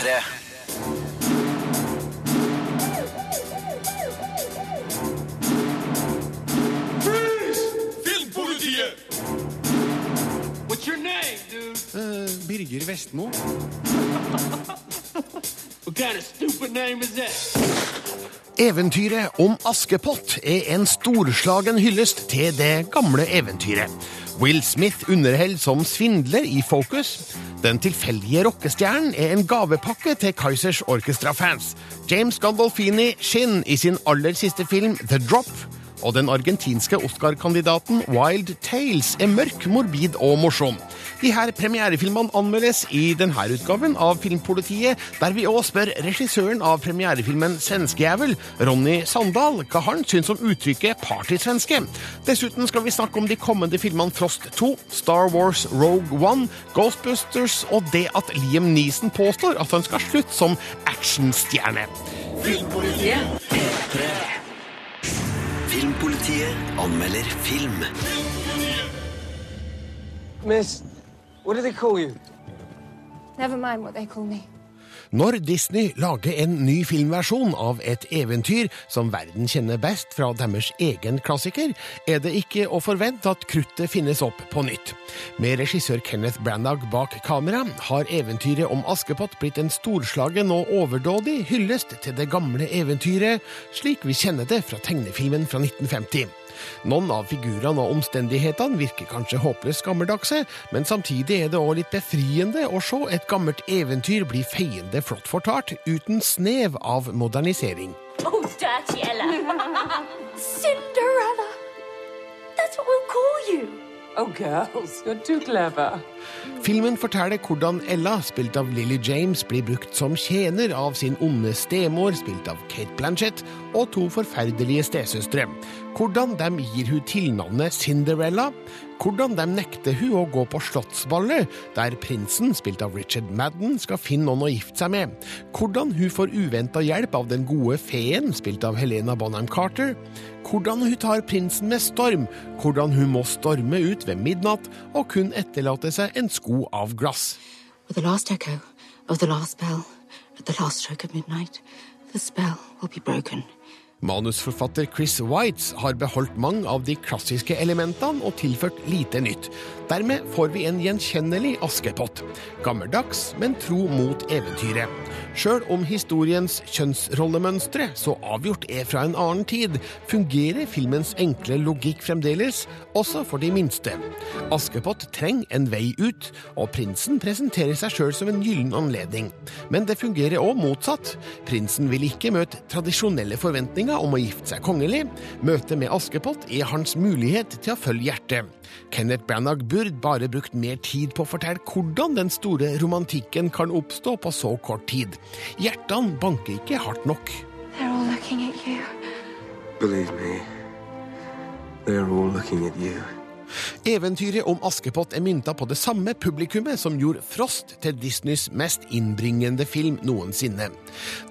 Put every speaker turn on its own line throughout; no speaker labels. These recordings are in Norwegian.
P3.
Filmpolitiet!
What's your name, dude?
Birger Vestmo.
What kind of stupid name is that?
Eventyret om Askepott er en storslagen hyllest til det gamle eventyret. Will Smith underholder som svindler i Focus. Den tilfeldige rockestjernen er en gavepakke til Kaizers Orchestra-fans. James Gandolfini skinner i sin aller siste film The Drop. Og den argentinske Oscar-kandidaten Wild Tales er mørk, morbid og morsom. De her premierefilmene anmeldes i denne utgaven av Filmpolitiet, der vi òg spør regissøren av premierefilmen Svenskejævel, Ronny Sandal, hva han syns om uttrykket partysvenske. Dessuten skal vi snakke om de kommende filmene Frost 2, Star Wars Rogue One, Ghostbusters og det at Liam Neeson påstår at han skal slutte som actionstjerne.
Filmpolitiet anmelder film.
Miss, what do they call you?
Never mind what they call me.
Når Disney lager en ny filmversjon av et eventyr som verden kjenner best fra deres egen klassiker, er det ikke å forvente at kruttet finnes opp på nytt. Med regissør Kenneth Branagh bak kamera har eventyret om Askepott blitt en storslagen og overdådig hyllest til det gamle eventyret, slik vi kjenner det fra tegnefilmen fra 1950. Noen av figurene og omstendighetene virker kanskje håpløst gammeldagse, men samtidig er det òg litt befriende å se et gammelt eventyr bli feiende flott fortalt, uten snev av modernisering.
Oh, dirty Ella. Cinderella. That's what we'll call you.
Oh, girls, you're too clever.
Filmen forteller hvordan Ella, spilt av Lily James, blir brukt som tjener av sin onde stemor, spilt av Kate Blanchett, og to forferdelige stesøstre. Hvordan de gir hun tilnavnet Cinderella. Hvordan de nekter hun å gå på slottsballet, der prinsen, spilt av Richard Madden, skal finne noen å gifte seg med. Hvordan hun får uventa hjelp av den gode feen, spilt av Helena Bonham Carter. Hvordan hun tar prinsen med storm. Hvordan hun må storme ut ved midnatt og kun etterlate seg en sko av glass.
With the last echo of the last bell, at the last stroke of midnight, the spell will be broken.
Manusforfatter Chris Whites har beholdt mange av de klassiske elementene og tilført lite nytt. Dermed får vi en gjenkjennelig Askepott. Gammeldags, men tro mot eventyret. Sjøl om historiens kjønnsrollemønstre så avgjort er fra en annen tid, fungerer filmens enkle logikk fremdeles, også for de minste. Askepott trenger en vei ut, og prinsen presenterer seg sjøl som en gyllen anledning. Men det fungerer òg motsatt. Prinsen vil ikke møte tradisjonelle forventninger om å gifte seg kongelig. Møtet med Askepott er hans mulighet til å følge hjertet. Kenneth Branagh burde bare brukt mer tid på å fortelle hvordan den store romantikken kan oppstå på så kort tid. Hjertene banker ikke hardt nok.
They're all looking at you.
Believe me, they're all looking at you.
Eventyret om Askepott er mynta på det samme publikummet som gjorde Frost til Disneys mest innbringende film noensinne.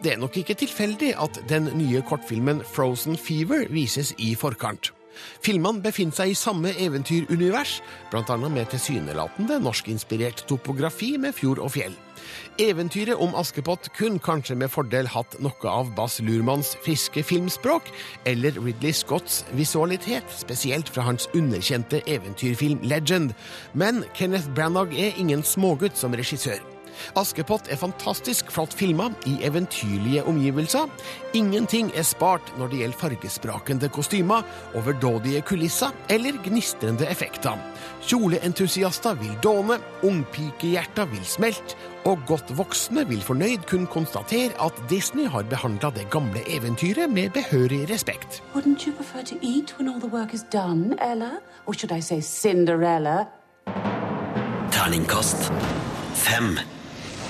Det er nok ikke tilfeldig at den nye kortfilmen Frozen Fever vises i forkant. Filmene befinner seg i samme eventyrunivers, bl.a. med tilsynelatende norskinspirert topografi med fjord og fjell. Eventyret om Askepott kunne kanskje med fordel hatt noe av Bass Lurmans friske filmspråk, eller Ridley Scotts visualitet, spesielt fra hans underkjente eventyrfilm Legend. Men Kenneth Branagh er ingen smågutt som regissør. Askepott er fantastisk flott filma i eventyrlige omgivelser. Ingenting er spart når det gjelder fargesprakende kostymer, overdådige kulisser eller gnistrende effekter. Kjoleentusiaster vil dåne, ungpikehjerter vil smelte, og godt voksne vil fornøyd kunne konstatere at Disney har behandla det gamle eventyret med behørig respekt.
Wouldn't you prefer to eat when all the work is done, Ella? Or should I say Cinderella?
Terningkast fem.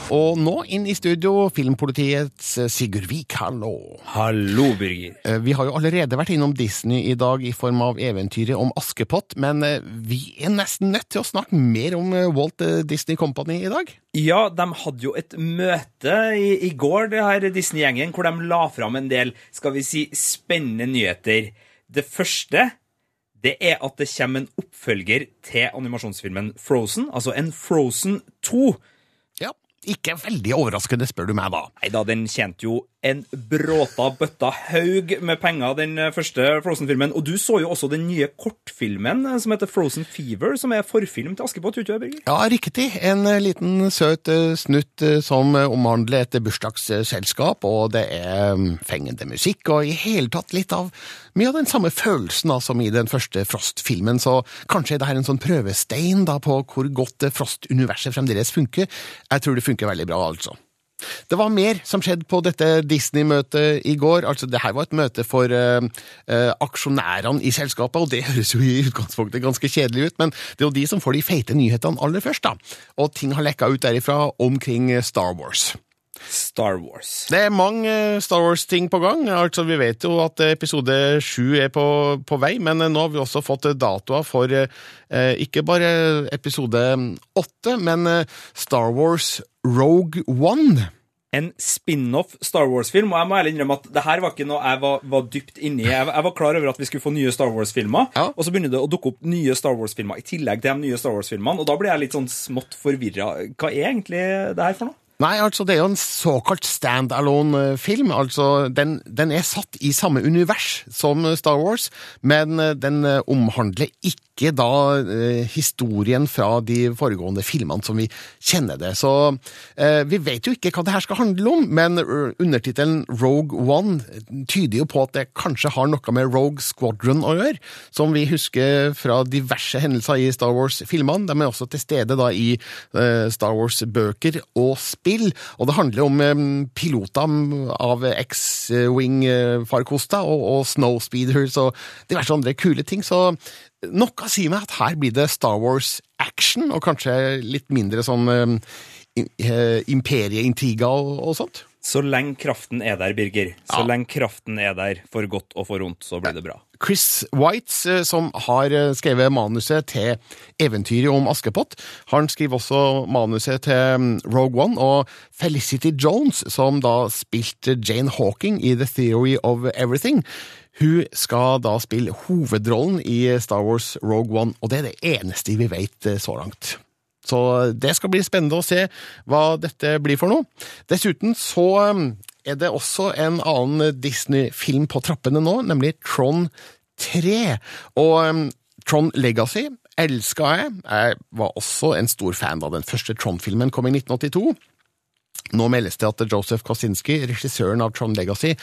Og nå inn i studio, Filmpolitiets eh, Sigurd Vik, hallo.
Hallo, Birger.
Eh, Vi har jo allerede vært innom Disney i dag i form av eventyret om Askepott, men eh, vi er nesten nødt til å snakke mer om Walt Disney Company i dag.
Ja, de hadde jo et møte i, i går, det her Disney-gjengen, hvor de la fram en del, skal vi si, spennende nyheter. Det første det er at det kommer en oppfølger til animasjonsfilmen Frozen, altså en Frozen 2.
Ikke veldig overraskende, spør du meg da.
Nei da, den tjente jo en bråta bøtta haug med penger, den eh, første Frozen-filmen. Og du så jo også den nye kortfilmen eh, som heter Frozen Fever, som er forfilm til Askepott, du Birger?
Ja, riktig. En eh, liten søt snutt som omhandler et bursdagsselskap, og det er mm, fengende musikk, og i hele tatt litt av mye av den samme følelsen da, som i den første Frost-filmen, så kanskje er det her en sånn prøvestein da, på hvor godt Frost-universet fremdeles funker. Jeg tror det funker veldig bra, altså. Det var mer som skjedde på dette Disney-møtet i går. Altså, det her var et møte for uh, uh, aksjonærene i selskapet, og det høres jo i utgangspunktet ganske kjedelig ut, men det er jo de som får de feite nyhetene aller først, da. Og ting har lekka ut derifra omkring Star Wars.
Star Wars.
Det er mange eh, Star Wars-ting på gang. Altså, Vi vet jo at episode sju er på, på vei, men eh, nå har vi også fått datoer for eh, ikke bare episode åtte, men eh, Star Wars Rogue One.
En spin-off Star Wars-film, og jeg må ærlig innrømme at det her var ikke noe jeg var, var dypt inni. Jeg, jeg var klar over at vi skulle få nye Star Wars-filmer,
Ja.
og så begynner det å dukke opp nye Star Wars-filmer i tillegg til de nye Star Wars-filmene, og da blir jeg litt sånn smått forvirra. Hva er egentlig det her for noe?
Nei, altså det er jo en såkalt standalone-film. Altså, den, den er satt i samme univers som Star Wars, men eh, den eh, omhandler ikke da eh, historien fra de foregående filmene som vi kjenner det. Så eh, vi vet jo ikke hva det her skal handle om, men eh, undertittelen Rogue One tyder jo på at det kanskje har noe med Rogue Squadron å gjøre, som vi husker fra diverse hendelser i Star Wars-filmene. De er også til stede da i eh, Star Wars-bøker og spill, og det handler om eh, piloter av X-Wing-farkoster og, og Snowspeeders og diverse andre kule ting, så noe sier meg at her blir det Star Wars-action, og kanskje litt mindre sånn uh, i- eh, og, og sånt.
Så lenge kraften er der, Birger, så
Ja.
lenge kraften er der for godt og for vondt, så blir det bra.
Chris Whites, eh, som har eh, skrevet manuset til eventyret om Askepott. Han skriver også manuset til mm, Rogue One, og Felicity Jones, som da spilte Jane Hawking i The Theory of Everything. Hun skal da spille hovedrollen i Star Wars Rogue One, og det er det eneste vi vet eh, så langt. Så det skal bli spennende å se hva dette blir for noe. Dessuten så um, er det også en annen Disney-film på trappene nå, nemlig Tron 3. Og Tron Legacy elska jeg. Jeg var også en stor fan da den første Tron-filmen kom i 1982. Nå meldes det at Joseph Kosinski, regissøren av Tron Legacy,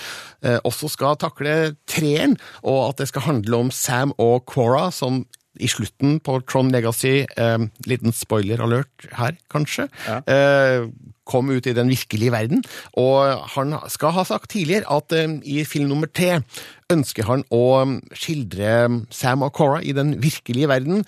eh, også skal takle treeren, og at det skal handle om Sam og Quora, som i slutten på Tron Legacy, eh, liten spoiler alert her, kanskje, eh, kom ut i den virkelige verden. Og han skal ha sagt tidligere at eh, i film nummer tre ønsker han å um, skildre Sam og Cora i den virkelige verden,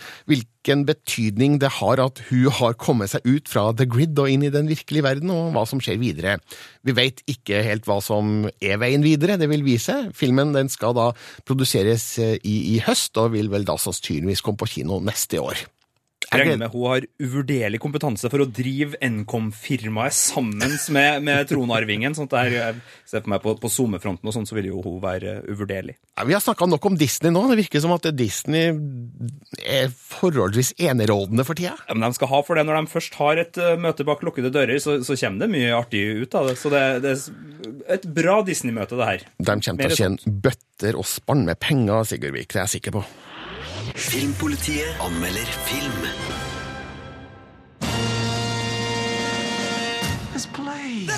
hvilken betydning det har at hun har kommet seg ut fra The Grid og inn i den virkelige verden, og hva som skjer videre. Vi vet ikke helt hva som er veien videre, det vil vise. Filmen den skal da produseres eh, i, i høst, og vil vel da sannsynligvis komme på kino neste år.
Regner med hun har uvurderlig kompetanse for å drive Nkom-firmaet sammen med, med tronarvingen. sånn at jeg ser for meg På, på SoMe-fronten og sånn, så vil jo hun være uvurderlig.
Ja, vi har snakka nok om Disney nå. Det virker som at Disney er forholdsvis enerådende for tida.
Ja, men de skal ha for det. Når de først har et eh, møte bak lukkede dører, så, så kommer det mye artig ut av det. Så det, det er et bra Disney-møte, det her.
De kommer til å tjene bøtter og spann med penger, Sigurdvik, det er jeg sikker på.
Filmpolitiet anmelder film.
This place.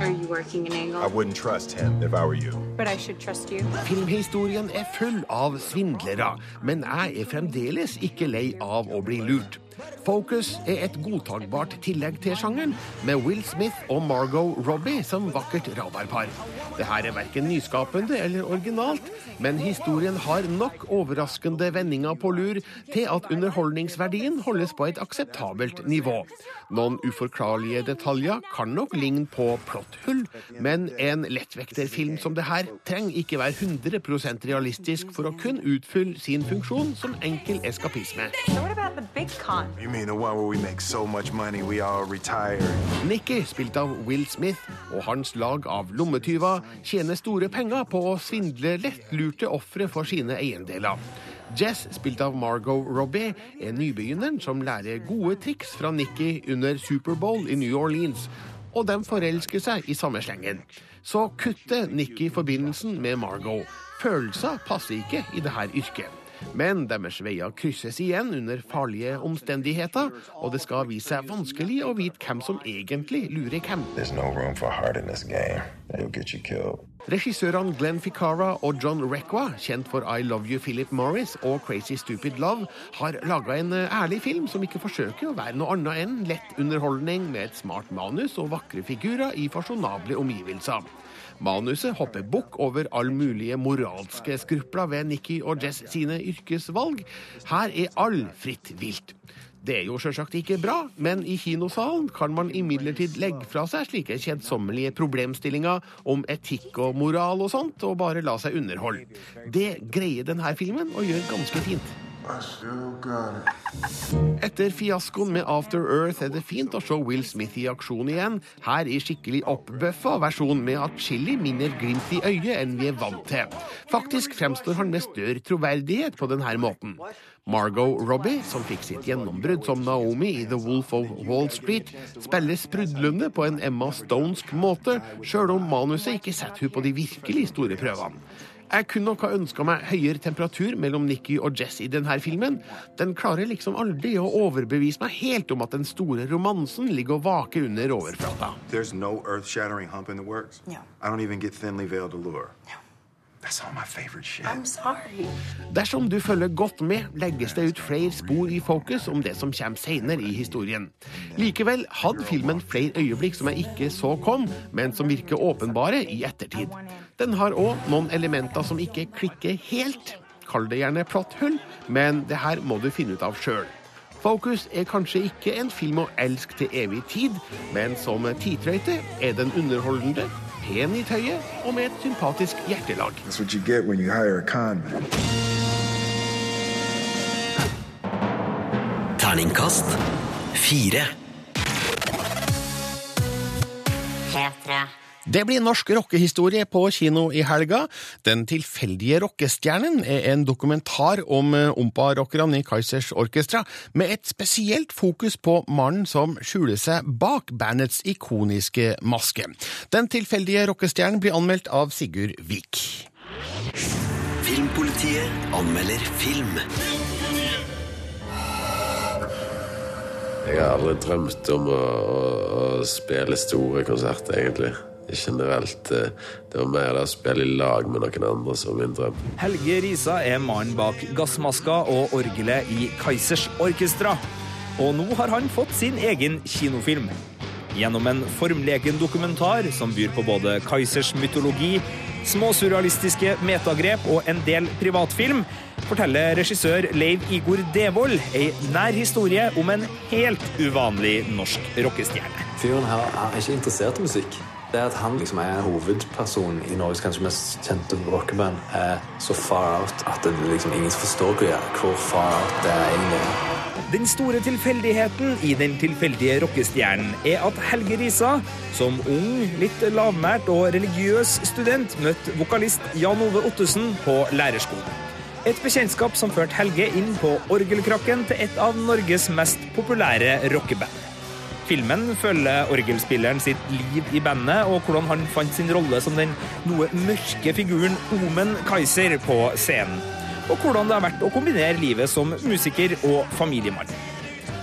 Are you working an angle?
I wouldn't trust him if I were you.
But I should trust you.
Filmhistorien er full av svindlere, men jeg er fremdeles ikke lei av å bli lurt. Focus er et godtagbart tillegg til sjangeren, med Will Smith og Margot Robbie som vakkert radarpar. Det her er verken nyskapende eller originalt, men historien har nok overraskende vendinger på lur til at underholdningsverdien holdes på et akseptabelt nivå. Noen uforklarlige detaljer kan nok ligne på plotthull, men en lettvekterfilm som det her trenger ikke være 100% realistisk for å kun utfylle sin funksjon som enkel eskapisme.
What about the big con?
You mean the one where we make so much money we all retire?
Nicky, spilt av Will Smith, og hans lag av lommetyver tjener store penger på å svindle lettlurte ofre for sine eiendeler. Jess, spilt av Margot Robbie, er nybegynneren som lærer gode triks fra Nikki under Superbowl i New Orleans, og de forelsker seg i samme slengen. Så kutter Nikki forbindelsen med Margot. Følelser passer ikke i dette yrket. Men deres veier krysses igjen under farlige omstendigheter, og det skal vise seg vanskelig å vite hvem som egentlig lurer hvem.
No.
Regissørene Glenn Ficara og John Requa, kjent for I Love You Philip Morris og Crazy Stupid Love, har laga en eh, ærlig film som ikke forsøker å være noe annet enn lett underholdning med et smart manus og vakre figurer i fasjonable omgivelser. Manuset hopper bukk over all mulige moralske skrupler ved Nikki og Jess sine yrkesvalg. Her er all fritt vilt. Det er jo sjølsagt ikke bra, men i kinosalen kan man imidlertid legge fra seg slike kjedsommelige problemstillinger om etikk og moral og sånt, og bare la seg underholde. Det greier denne filmen å gjøre ganske fint. Etter fiaskoen med After Earth er det fint å se Will Smith i aksjon igjen, her i skikkelig oppbøffa versjon med atskillig mindre glimt i øyet enn vi er vant til. Faktisk fremstår han med større troverdighet på denne måten. Margot Robbie, som fikk sitt gjennombrudd som Naomi i The Wolf of Wall Street, spiller sprudlende på en Emma Stonesk måte, sjøl om manuset ikke setter hun på de virkelig store prøvene. Jeg kunne nok ha ønska meg høyere temperatur mellom Nikki og Jess i denne filmen. Den klarer liksom aldri å overbevise meg helt om at den store romansen ligger og vaker under overflata.
There's no
Dersom du følger godt med, legges det ut flere spor i fokus om det som kommer senere i historien. Likevel hadde filmen flere øyeblikk som jeg ikke så kom, men som virker åpenbare i ettertid. Den har òg noen elementer som ikke klikker helt. Kall det gjerne plotthull, men det her må du finne ut av sjøl. Focus er kanskje ikke en film å elske til evig tid, men som tidtrøyte er den underholdende, pen i tøyet og med et sympatisk hjertelag.
That's what you get when you hire a con man.
Terningkast fire.
Det blir norsk rockehistorie på kino i helga. Den tilfeldige rockestjernen er en dokumentar om eh, ompa-rockerne i Kaizers Orkestra, med et spesielt fokus på mannen som skjuler seg bak bandets ikoniske maske. Den tilfeldige rockestjernen blir anmeldt av Sigurd Vik.
Filmpolitiet anmelder film.
Jeg har aldri drømt om å, å, å spille store konserter, egentlig. Generelt. eh, Det var mer det å spille i lag med noen andre som min drøm.
Helge Risa er mannen bak gassmaska og orgelet i Kaizers Orkestra. Og nå har han fått sin egen kinofilm. Gjennom en formlegen dokumentar som byr på både Kaizers mytologi, småsurrealistiske metagrep og en del privatfilm, forteller regissør Leiv Igor Devold ei nær historie om en helt uvanlig norsk rockestjerne.
Fyren her er ikke interessert i musikk. Det at han liksom er hovedpersonen i Norges kanskje mest kjente rockeband, er så far out at liksom ingen forstår hvor, far out det er egentlig.
Den store tilfeldigheten i den tilfeldige rockestjernen er at Helge Risa, som ung, litt lavmælt og religiøs student, møtte vokalist Jan Ove Ottesen på lærerskolen. Et bekjentskap som førte Helge inn på orgelkrakken til et av Norges mest populære rockeband. Filmen følger orgelspilleren sitt liv i bandet, og hvordan han fant sin rolle som den noe mørke figuren Omen Kaiser på scenen. Og hvordan det har vært å kombinere livet som musiker og familiemann.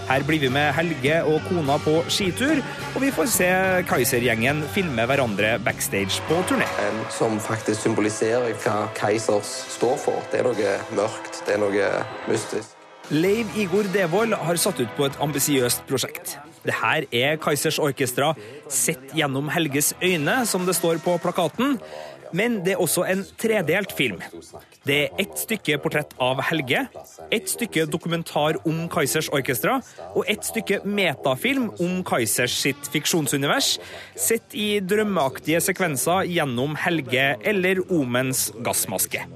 Her blir vi med Helge og kona på skitur, og vi får se Kaiser-gjengen filme hverandre backstage på turné.
Som faktisk symboliserer hva Keisers står for. Det er noe mørkt, det er noe mystisk.
Leiv Igor Devold har satt ut på et ambisiøst prosjekt. Det her er Kaizers Orkestra sett gjennom Helges øyne, som det står på plakaten. Men det er også en tredelt film. Det er ett stykke portrett av Helge, ett stykke dokumentar om Kaizers Orkestra og ett stykke metafilm om Kaizers sitt fiksjonsunivers, sett i drømmeaktige sekvenser gjennom Helge eller Omens gassmaske.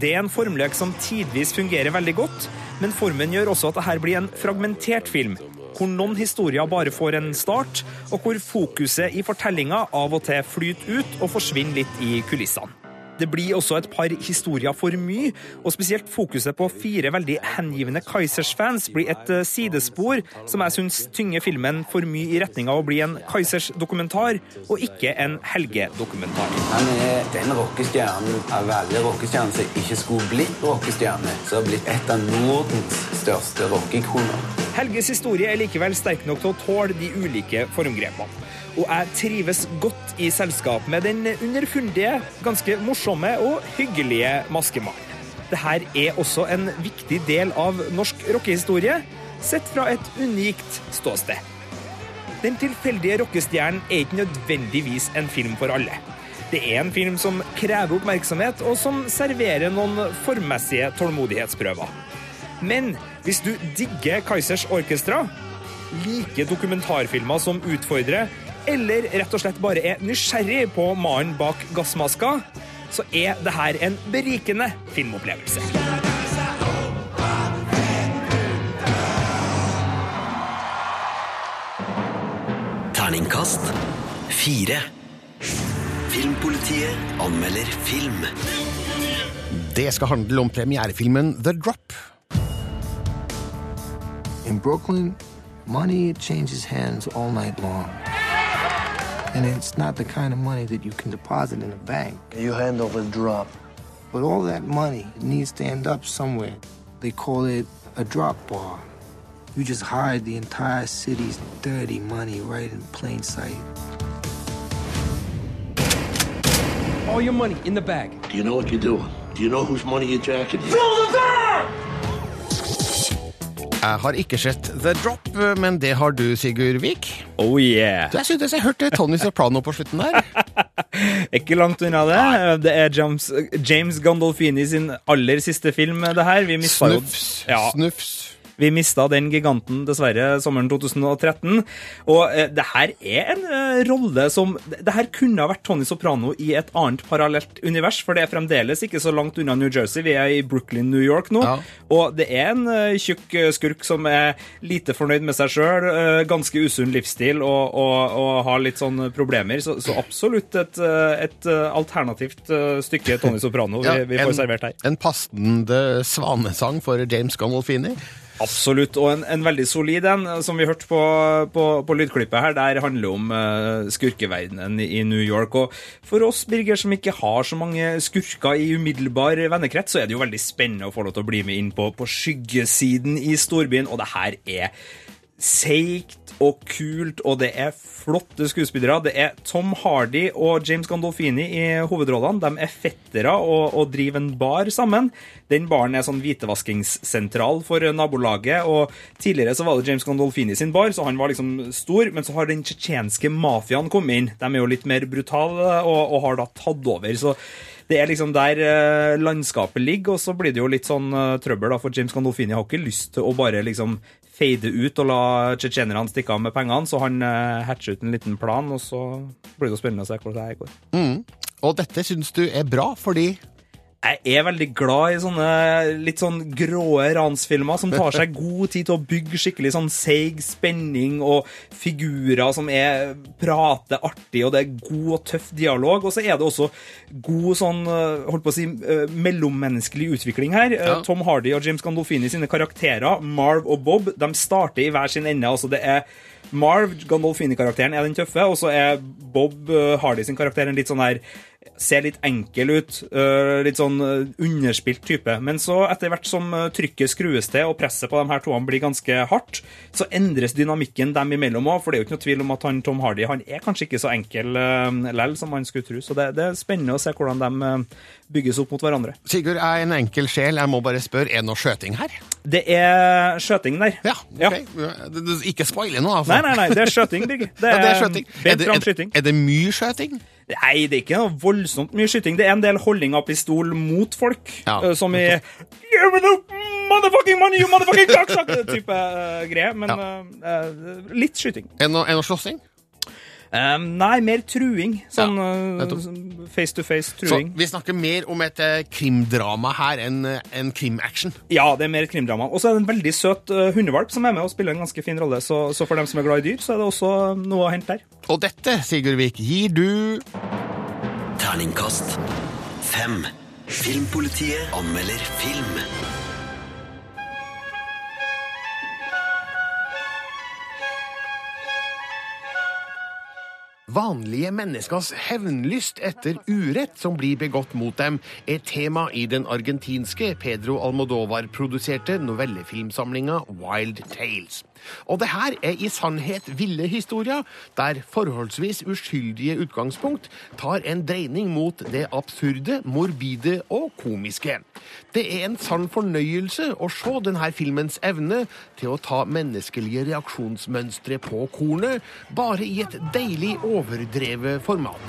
Det er en formløk som tidvis fungerer veldig godt, men formen gjør også at dette blir en fragmentert film, hvor noen historier bare får en start, og hvor fokuset i fortellinga av og til flyter ut og forsvinner litt i kulissene. Det blir også et par historier for mye, og spesielt fokuset på fire veldig hengivne Kaizers-fans blir et eh, sidespor som jeg syns tynger filmen for mye i retning av å bli en Kaizers-dokumentar, og ikke en Helge-dokumentar.
Han er den rockestjernen av alle rockestjerner som ikke skulle blitt rockestjerne, som har blitt et av Nordens største rockeikoner.
Helges historie er likevel sterk nok til å tåle de ulike formgrepene. Og jeg trives godt i selskap med den underfundige, ganske morsomme og hyggelige maskemannen. Dette er også en viktig del av norsk rockehistorie, sett fra et unikt ståsted. Den tilfeldige rockestjernen er ikke nødvendigvis en film for alle. Det er en film som krever oppmerksomhet, og som serverer noen formmessige tålmodighetsprøver. Men hvis du digger Kaizers Orkestra, liker dokumentarfilmer som utfordrer, eller rett og slett bare er nysgjerrig på mannen bak gassmaska, så er det her en berikende filmopplevelse.
Terningkast fire. Filmpolitiet anmelder film.
Det skal handle om premierefilmen The Drop.
In Brooklyn, money changes hands all night long. And it's not the kind of money that you can deposit in a bank.
You hand over the drop.
But all that money needs to end up somewhere. They call it a drop bar. You just hide the entire city's dirty money right in plain sight.
All your money in the bag.
Do you know what you're doing? Do you know whose money you're jacking?
Jeg har ikke sett The Drop, men det har du, Sigurd Vik.
Oh yeah.
Jeg syntes jeg hørte Tony Soprano på slutten der.
Ikke langt unna det. Det er James, James Gandolfini sin aller siste film, det her. Vi mistet jo-
Snufs.
Ja.
Snufs.
Vi mista den giganten dessverre sommeren 2013. Og eh, det her er en eh, rolle som Det her kunne ha vært Tony Soprano i et annet parallelt univers, for det er fremdeles ikke så langt unna New Jersey. Vi er i Brooklyn, New York nå.
Ja.
Og det er en eh, tjukk eh, skurk som er lite fornøyd med seg sjøl, ganske usunn livsstil og, og, og har litt sånn problemer. Så, så absolutt et, eh, et eh, alternativt eh, stykke Tony Soprano vi,
Ja,
vi får servert her.
En passende svanesang for James Gandolfini.
Absolutt, og en, en veldig solid en, som vi hørte på, på, på lydklippet her, der handler om uh, skurkeverdenen i, i New York. Og for oss, Birger, som ikke har så mange skurker i umiddelbar vennekrets, så er det jo veldig spennende å få lov til å bli med inn på, på skyggesiden i storbyen, og det her er seigt og kult, og det er flotte skuespillere. Det er Tom Hardy og James Gandolfini i hovedrollene. De er fettere og, og driver en bar sammen. Den baren er sånn hvitevaskingssentral for nabolaget, og tidligere så var det James Gandolfini sin bar, så han var liksom stor, men så har den tsjetsjenske mafiaen kommet inn. De er jo litt mer brutale og, og har da tatt over. så det er liksom der eh, landskapet ligger, og så blir det jo litt sånn eh, trøbbel, da, for James Gandolfini har ikke lyst til å bare liksom fade ut og la tsjetsjenerne stikke av med pengene, så han uh, hatcher ut en liten plan, og så blir det jo spennende å se hvordan det her går.
Mm. Og dette syns du er bra fordi
Jeg er veldig glad i sånne litt sånn gråe ransfilmer som tar seg god tid til å bygge skikkelig sånn seig spenning og figurer som er prater artig, og det er god og tøff dialog. Og så er det også god sånn, eh, holdt på å si, eh, mellommenneskelig utvikling her. Eh,
Ja.
Tom Hardy og James Gandolfini sine karakterer, Marv og Bob, de starter i hver sin ende. altså det er Marv, Gandolfini-karakteren, er den tøffe, og så er Bob Hardy sin karakter en litt sånn her Ser litt enkel ut, eh, litt sånn eh, underspilt type. Men så, etter hvert som eh, trykket skrues til og presset på de her toene blir ganske hardt, så endres dynamikken dem imellom òg. For det er jo ikke noe tvil om at han Tom Hardy han er kanskje ikke så enkel lell som man skulle tro. Så det, det er spennende å se hvordan de bygges opp mot hverandre.
Sigurd er en enkel sjel. Jeg må bare spørre, er det noe skjøting her?
Det er skjøting der.
Ja, ok. Du- Ikke spoile nå, altså.
Nei, nei, nei, det er skjøting, Birger. Det
Ja,
er,
det er skjøting. Er det, er, er det mye skjøting?
Nei, det er ikke noe voldsomt mye skyting. Det er en del holdning av pistol mot folk, eh, som i Give me the motherfucking money, you motherfucking cocksucker! type uh, greier. Men eh, uh, litt skyting.
Det noe slåssing?
Um, nei, mer truing. Sånn
ja,
face to face
Så
truing.
vi snakker mer om et eh, krimdrama her enn eh, en krimaction.
Ja, det er mer krimdrama. Og så er det en veldig søt eh, hundevalp som er med og spiller en ganske fin rolle. Så, så for dem som er glad i dyr, så er det også noe å hente der.
Og dette, Sigurd Vik, gir du
Terningkast Fem. Filmpolitiet anmelder film.
Vanlige menneskers hevnlyst etter urett som blir begått mot dem, er tema i den argentinske Pedro Almodovar-produserte novellefilmsamlinga Wild Tales. Og det her er i sannhet ville historier, der forholdsvis uskyldige utgangspunkt tar en dreining mot det absurde, morbide og komiske. Det er en sann fornøyelse å se denne filmens evne til å ta menneskelige reaksjonsmønstre på kornet, bare i et deilig overdrevet format.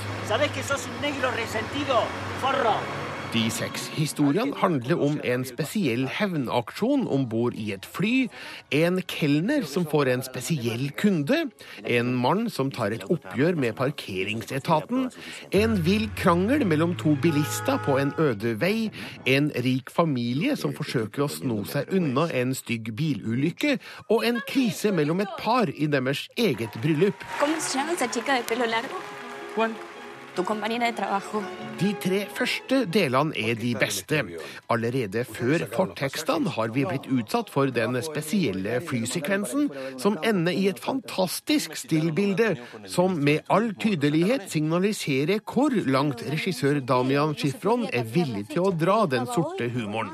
De seks historiene handler om en spesiell hevnaksjon om bord i et fly, en kelner som får en spesiell kunde, en mann som tar et oppgjør med parkeringsetaten, en vill krangel mellom to bilister på en øde vei, en rik familie som forsøker å sno seg unna en stygg bilulykke, og en krise mellom et par i deres eget bryllup.
¿Cómo Tu compañera de trabajo.
De tre første delene er de beste. Allerede før fortekstene har vi blitt utsatt for den spesielle flysekvensen, som ender i et fantastisk stillbilde, som med all tydelighet signaliserer hvor langt regissør Damian Schifron er villig til å dra den sorte humoren.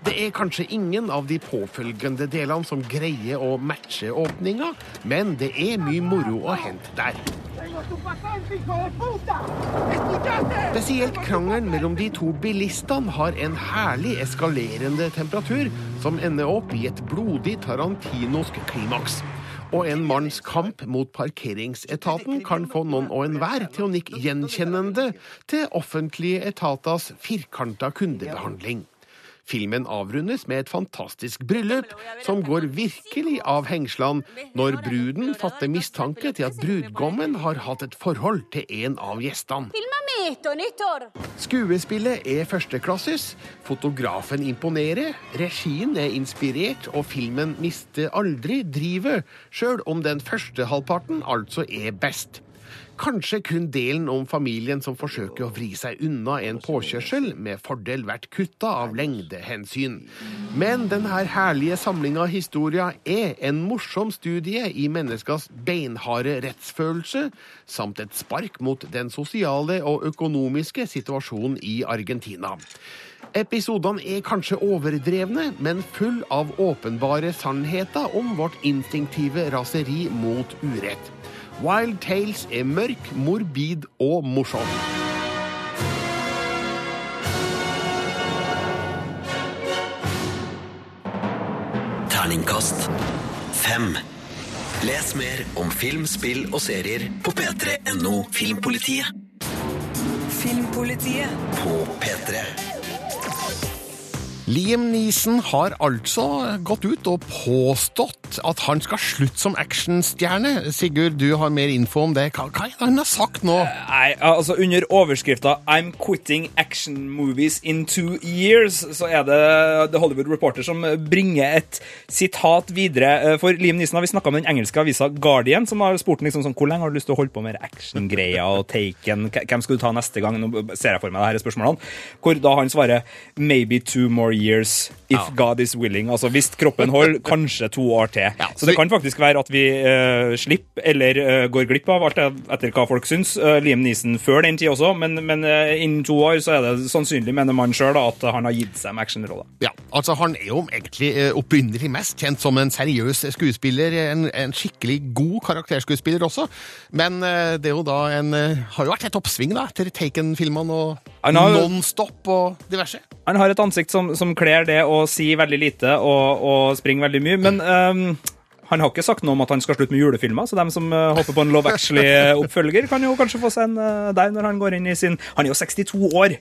Det er kanskje ingen av de påfølgende delene som greier å matche åpninga, men det er mye moro å hente der. Spesielt krangelen mellom de to bilistene har en herlig eskalerende temperatur, som ender opp i et blodig tarantinosk klimaks. Og en manns kamp mot parkeringsetaten kan få noen og enhver til å nikke gjenkjennende til offentlige etaters firkanta kundebehandling. Filmen avrundes med et fantastisk bryllup, som går virkelig av hengslene når bruden fatter mistanke til at brudgommen har hatt et forhold til en av gjestene. Skuespillet er førsteklasses, fotografen imponerer, regien er inspirert, og filmen mister aldri drivet, sjøl om den første halvparten altså er best. Kanskje kun delen om familien som forsøker å vri seg unna en påkjørsel, med fordel vært kutta av lengdehensyn. Men denne herlige samlinga historier er en morsom studie i menneskers beinharde rettsfølelse, samt et spark mot den sosiale og økonomiske situasjonen i Argentina. Episodene er kanskje overdrevne, men full av åpenbare sannheter om vårt instinktive raseri mot urett. Wild Tales er mørk, morbid og morsom.
Terningkast fem. Les mer om film, spill og serier på p3.no Filmpolitiet.
Filmpolitiet
På P3.
Liam Neeson har altså gått ut og påstått at han skal slutte som actionstjerne. Sigurd, du har mer info om det. Hva, hva han har sagt nå?
Nei, altså Under overskrifta 'I'm quitting action movies in two years', så er det The Hollywood Reporter som bringer et sitat videre. For Liam Neeson har vi snakka med den engelske avisa Guardian, som har spurt liksom sånn, hvor lenge har du lyst til å holde på med actiongreier og Taken, hvem skal du ta neste gang? Nå ser jeg for meg det her spørsmålene. Hvor da han svarer 'maybe two more years if
Ja.
God is willing'. Altså hvis kroppen holder, kanskje to år til. så det kan faktisk være at vi uh, slipper eller uh, går glipp av, alt etter hva folk syns, Uh, Liam Neeson før den tid også, men, men innen to år så er det sannsynlig, mener man sjøl, at han har gitt seg med actionroller.
Ja, altså Han er jo egentlig opprinnelig mest kjent som en seriøs skuespiller. En, en skikkelig god karakterskuespiller også. Men det er jo da en har jo vært et oppsving da, etter Taken-filmene og Nonstop og diverse.
Han har et ansikt som, som kler det å si veldig lite og, og springe veldig mye, men um, han har ikke sagt noe om at han skal slutte med julefilmer, så dem som uh, håper på en Love Actually-oppfølger, kan jo kanskje få seg en uh, der når han går inn i sin Han er jo 62 år!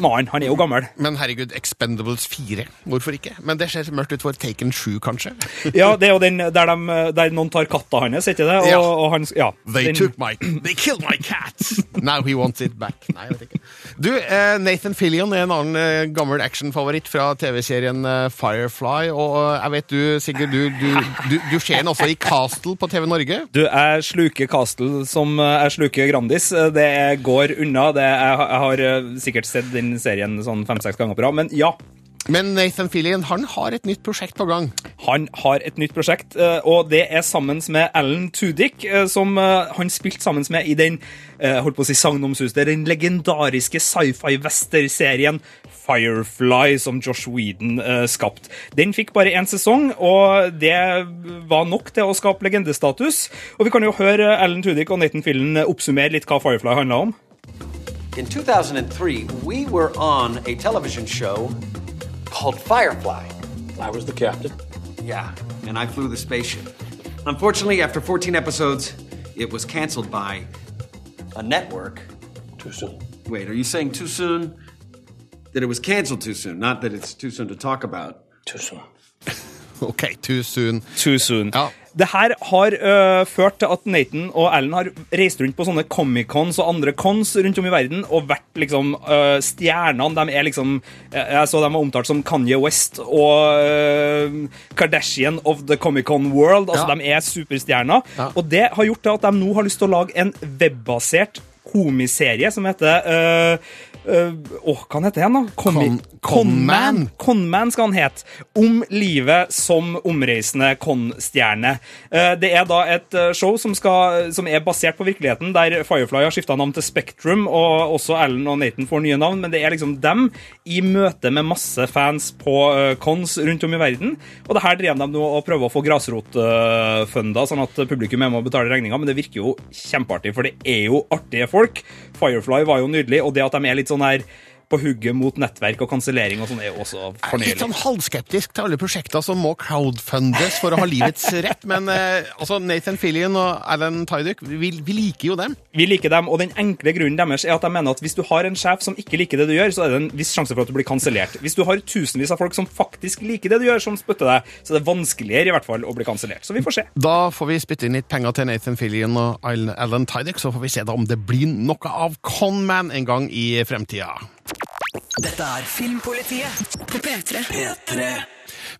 Mann, han er jo gammel.
Men herregud, Expendables 4, hvorfor ikke? Men det ser mørkt ut for Taken 7, kanskje?
Ja, det er jo den der, de, der noen tar katta hans, ikke det? Og,
Ja.
og han, ja,
They
den-
took my They killed my cat! Now he wants it back. Nei, jeg vet ikke. Du, eh, Nathan Fillion er en annen eh, gammel actionfavoritt fra TV-serien eh, Firefly. Og jeg vet du, Sigurd, du, du, du, du ser den også i Castle på TV Norge.
Du, jeg sluker Castle som jeg sluker Grandis. Det går unna. Det, jeg, har- jeg har sikkert sett den serien sånn fem-seks ganger på rad, men ja.
Men Nathan Fillion han har et nytt prosjekt på gang.
Han har et nytt prosjekt, eh, og det er sammen med Alan Tudyk, eh, som eh, han spilte sammen med i den holdt på å si sagnomsuste, den legendariske sci-fi-wester-serien Firefly, som Josh Whedon skapte. skapt. Den fikk bare én sesong, og det var nok til å skape legendestatus. Og vi kan jo høre Alan Tudyk og Nathan Fillion oppsummere litt hva Firefly handla om.
In 2003, we were on a television show called Firefly. I was the captain. Yeah, and I flew the spaceship. Unfortunately, after 14 episodes, it was canceled by a network.
Too soon.
Wait, are you saying too soon? That it was canceled too soon, not that it's too soon to talk about.
Too soon.
OK, too soon.
Too soon. Det her har øh, ført til at Nathan og Alan har reist rundt på sånne Comic-Cons og andre cons rundt om i verden og vært liksom øh, stjernene. De er liksom Jeg så de var omtalt som Kanye West og øh, Kardashian of the Comic-Con world. Altså,
Ja.
De er superstjerner. Og det har gjort til at de nå har lyst til å lage en webbasert komiserie som heter øh, øh, Åh, hva heter han, da?
Conman.
Conman skal han hete. Om livet som omreisende con-stjerne. Uh, Det er da et eh, show som, skal, som er basert på virkeligheten, der Firefly har skifta navn til Spektrum, og også Alan og Nathan får nye navn, men det er liksom dem i møte med masse fans på uh, cons rundt om i verden. Og det her driver de nå og prøver å få grasrotfunda, sånn at publikum er med og betaler regninga, men det virker jo kjempeartig, for det er jo artige folk. Firefly var jo nydelig, og det at de er litt sånn her på hugget mot nettverk og kansellering og sånn, er jo også
er litt sånn halvskeptisk til alle prosjekter som må crowdfundes for å ha livets rett, men eh, altså Nathan Fillion og Alan Tyduck, vi, vi liker jo dem.
Vi liker dem, og den enkle grunnen deres er at de mener at hvis du har en sjef som ikke liker det du gjør, så er det en viss sjanse for at du blir kansellert. Hvis du har tusenvis av folk som faktisk liker det du gjør, som spytter deg, så er det vanskeligere i hvert fall å bli kansellert. Så vi får se.
Da får vi spytte inn litt penger til Nathan Fillion og Alan- Tyduck, så får vi se da om det blir noe av Conman en gang i fremtida.
Dette er Filmpolitiet på P3. P3.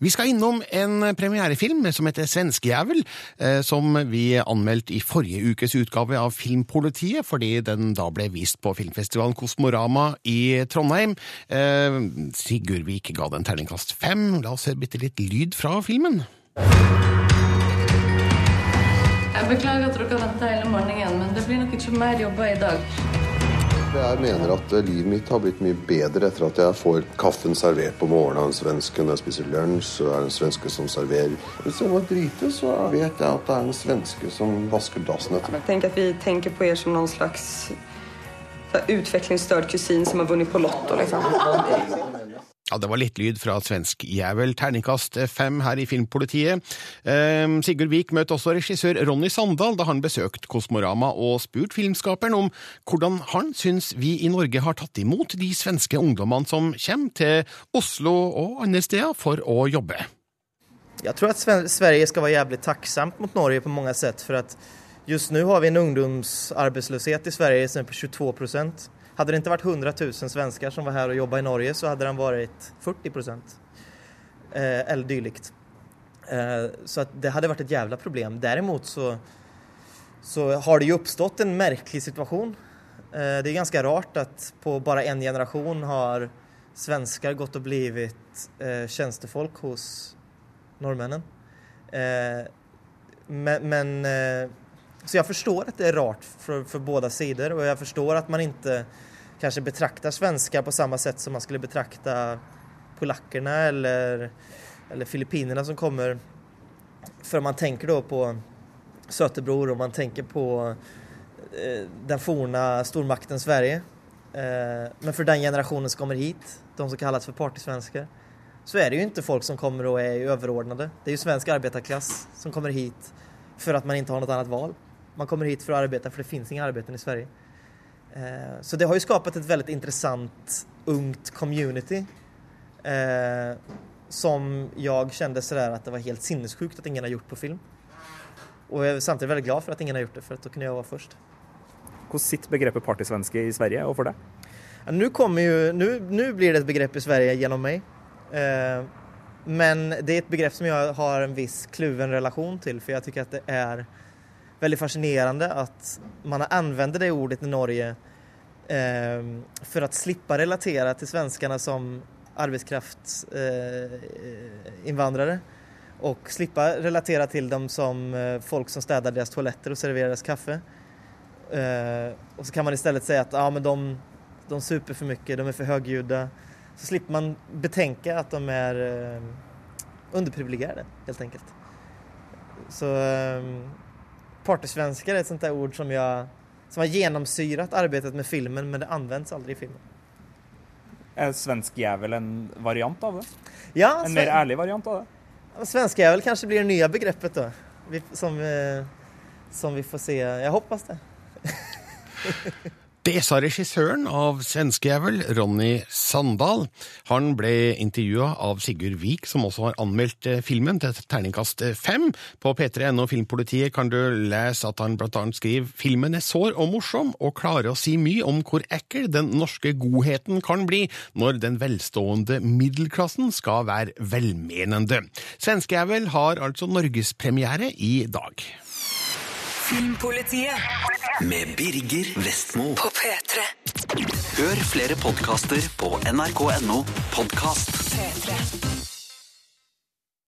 Vi skal innom en premierefilm som heter Svenskejævel, eh, som vi anmeldte i forrige ukes utgave av Filmpolitiet, fordi den da ble vist på filmfestivalen Kosmorama i Trondheim. Eh, Sigurd Vik ga den terningkast fem. La oss høre bitte litt lyd fra filmen.
Jeg beklager at dere venta hele morgenen, men det blir nok ikke mer jobber i dag.
Jeg mener at eh, livet mitt har blitt mye bedre etter at jeg får kaffen servert på morgenen av en svenske. Når jeg spiser lunsj, så er det en svenske som serverer. Hvis jeg må drite, så vet jeg at det er en svenske som vasker dassen etter meg.
Tenk at vi tenker på dere som noen slags utviklingsstørt kusin som har vunnet på Lotto. Liksom.
Ja, Det var litt lyd fra svensk jævel. terningkast fem her i Filmpolitiet. Eh, Sigurd Vik møtte også regissør Ronny Sandal da han besøkte Kosmorama og spurt filmskaperen om hvordan han syns vi i Norge har tatt imot de svenske ungdommene som kommer til Oslo og andre steder for å jobbe.
Jeg tror at Sverige skal være jævlig takksomt mot Norge på mange sett. For at just nå har vi en ungdomsarbeidsløshet i Sverige som er på 22 Hade det ikke vært 100 000 svensker som var her og jobba i Norge så hadde den vært 40 procent. Eh, eller dylikt. Eh, så det hadde vært et jævla problem. Derimot så, så har det jo oppstått en merkelig situasjon. Eh, det er ganske rart at på bare en generation har svenskar gått og blivit eh, tjenestefolk hos nordmennene. Eh, men, men eh, så jeg forstår at det er rart for, for båda sider, og jeg forstår at man ikke kanskje betrakter svensker på samme sett som man skulle betrakta polakkene eller, eller filippinerne som kommer. For man tenker da på søtebror, og man tenker på eh, den forne stormakten Sverige. Eh, men for den generationen som kommer hit, de som kalles for partysvensker, så er det jo ikke folk som kommer og er overordnede. Det er jo svensk arbeiderklasse som kommer hit for at man ikke har noe annet val. Man kommer hit för att arbeta för det finns inga arbeten i Sverige. Eh, Så det har ju skapat ett väldigt intressant ungt community eh, som jag kände sådär att det var helt sinnessjukt att ingen har gjort på film. Och jag är samtidigt väldigt glad för att ingen har gjort det för att då kunde jag vara först.
Hvordan sitter begrepet partysvenske i Sverige og for det?
Ja, nu, kommer ju, nu, nu blir det ett begrepp i Sverige genom mig. Eh, men det är ett begrepp som jag har en viss kluven relation till för jag tycker att det är väldigt fascinerende at man har använder det ordet i Norge eh, for å slippe å relatera til svenskene som arbetskraftsinvandrare eh, og slippe å relatera til dem som eh, folk som steder deres toaletter og serverer deres kaffe. Eh, og så kan man i stedet si at ja, men de, de super for mye, de er for högljudda. Så slipper man betenke at de er eh, underprivilegerte, helt enkelt. Så eh, partysvenskar är ett sånt där ord som jag som har genomsyrat arbetet med filmen men det används aldrig i filmen.
Er svenskjævel en variant av det?
Ja,
en mer ærlig variant av det?
Svenskjävel kanske blir det nya begreppet då. Vi, som, eh, som vi får se. Jag hoppas det.
Det sa regissøren av Svenskejævel, Ronny Sandal. Han ble intervjua av Sigurd Vik, som også har anmeldt eh, filmen til terningkast fem. På p3.no Filmpolitiet kan du lese at han blant annet skriver filmen er sår og morsom, og klarer å si mye om hvor ekkel den norske godheten kan bli når den velstående middelklassen skal være velmenende. Svenskejævel har altså norgespremiere i dag.
Filmpolitiet med Birger Vestmo på P3. Hør flere podkaster på nrk.no podkast.
P3.